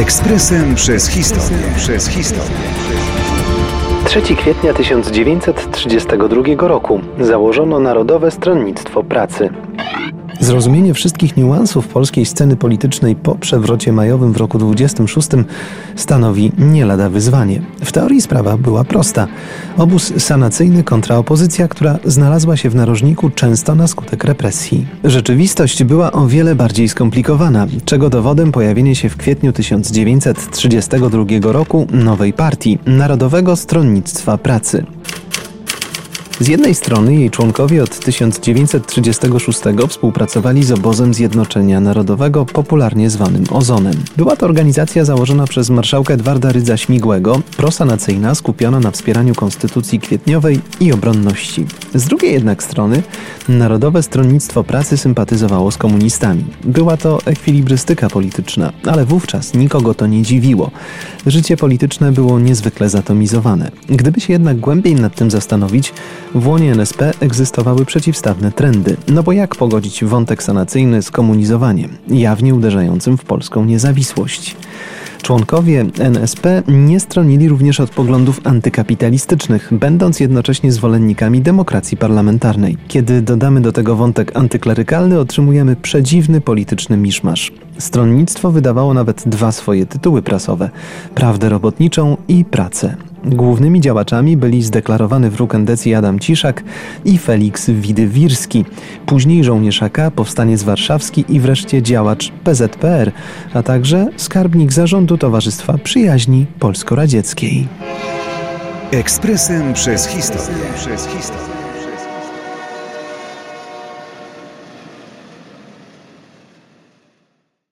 Ekspresem przez historię. Przez historię. 3 kwietnia 1932 roku założono Narodowe Stronnictwo Pracy. Zrozumienie wszystkich niuansów polskiej sceny politycznej po przewrocie majowym w roku 26 stanowi nie lada wyzwanie. W teorii sprawa była prosta. Obóz sanacyjny kontra opozycja, która znalazła się w narożniku często na skutek represji. Rzeczywistość była o wiele bardziej skomplikowana, czego dowodem pojawienie się w kwietniu 1932 roku nowej partii Narodowego Stronnictwa Pracy. Z jednej strony jej członkowie od 1936 współpracowali z obozem Zjednoczenia Narodowego, popularnie zwanym Ozonem. Była to organizacja założona przez marszałka Edwarda Rydza Śmigłego, prosanacyjna, skupiona na wspieraniu konstytucji kwietniowej i obronności. Z drugiej jednak strony Narodowe Stronnictwo Pracy sympatyzowało z komunistami. Była to ekwilibrystyka polityczna, ale wówczas nikogo to nie dziwiło. Życie polityczne było niezwykle zatomizowane. Gdyby się jednak głębiej nad tym zastanowić, w łonie NSP egzystowały przeciwstawne trendy, no bo jak pogodzić wątek sanacyjny z komunizowaniem, jawnie uderzającym w polską niezawisłość? Członkowie NSP nie stronili również od poglądów antykapitalistycznych, będąc jednocześnie zwolennikami demokracji parlamentarnej. Kiedy dodamy do tego wątek antyklerykalny, otrzymujemy przedziwny polityczny miszmasz. Stronnictwo wydawało nawet dwa swoje tytuły prasowe: Prawdę robotniczą i Pracę. Głównymi działaczami byli zdeklarowany wróg endecji Adam Ciszak i Felix Widywirski, później żołnierz AK, powstaniec warszawski i wreszcie działacz PZPR, a także skarbnik zarządu Towarzystwa Przyjaźni Polsko-Radzieckiej. Ekspresem przez historię. Przez historię.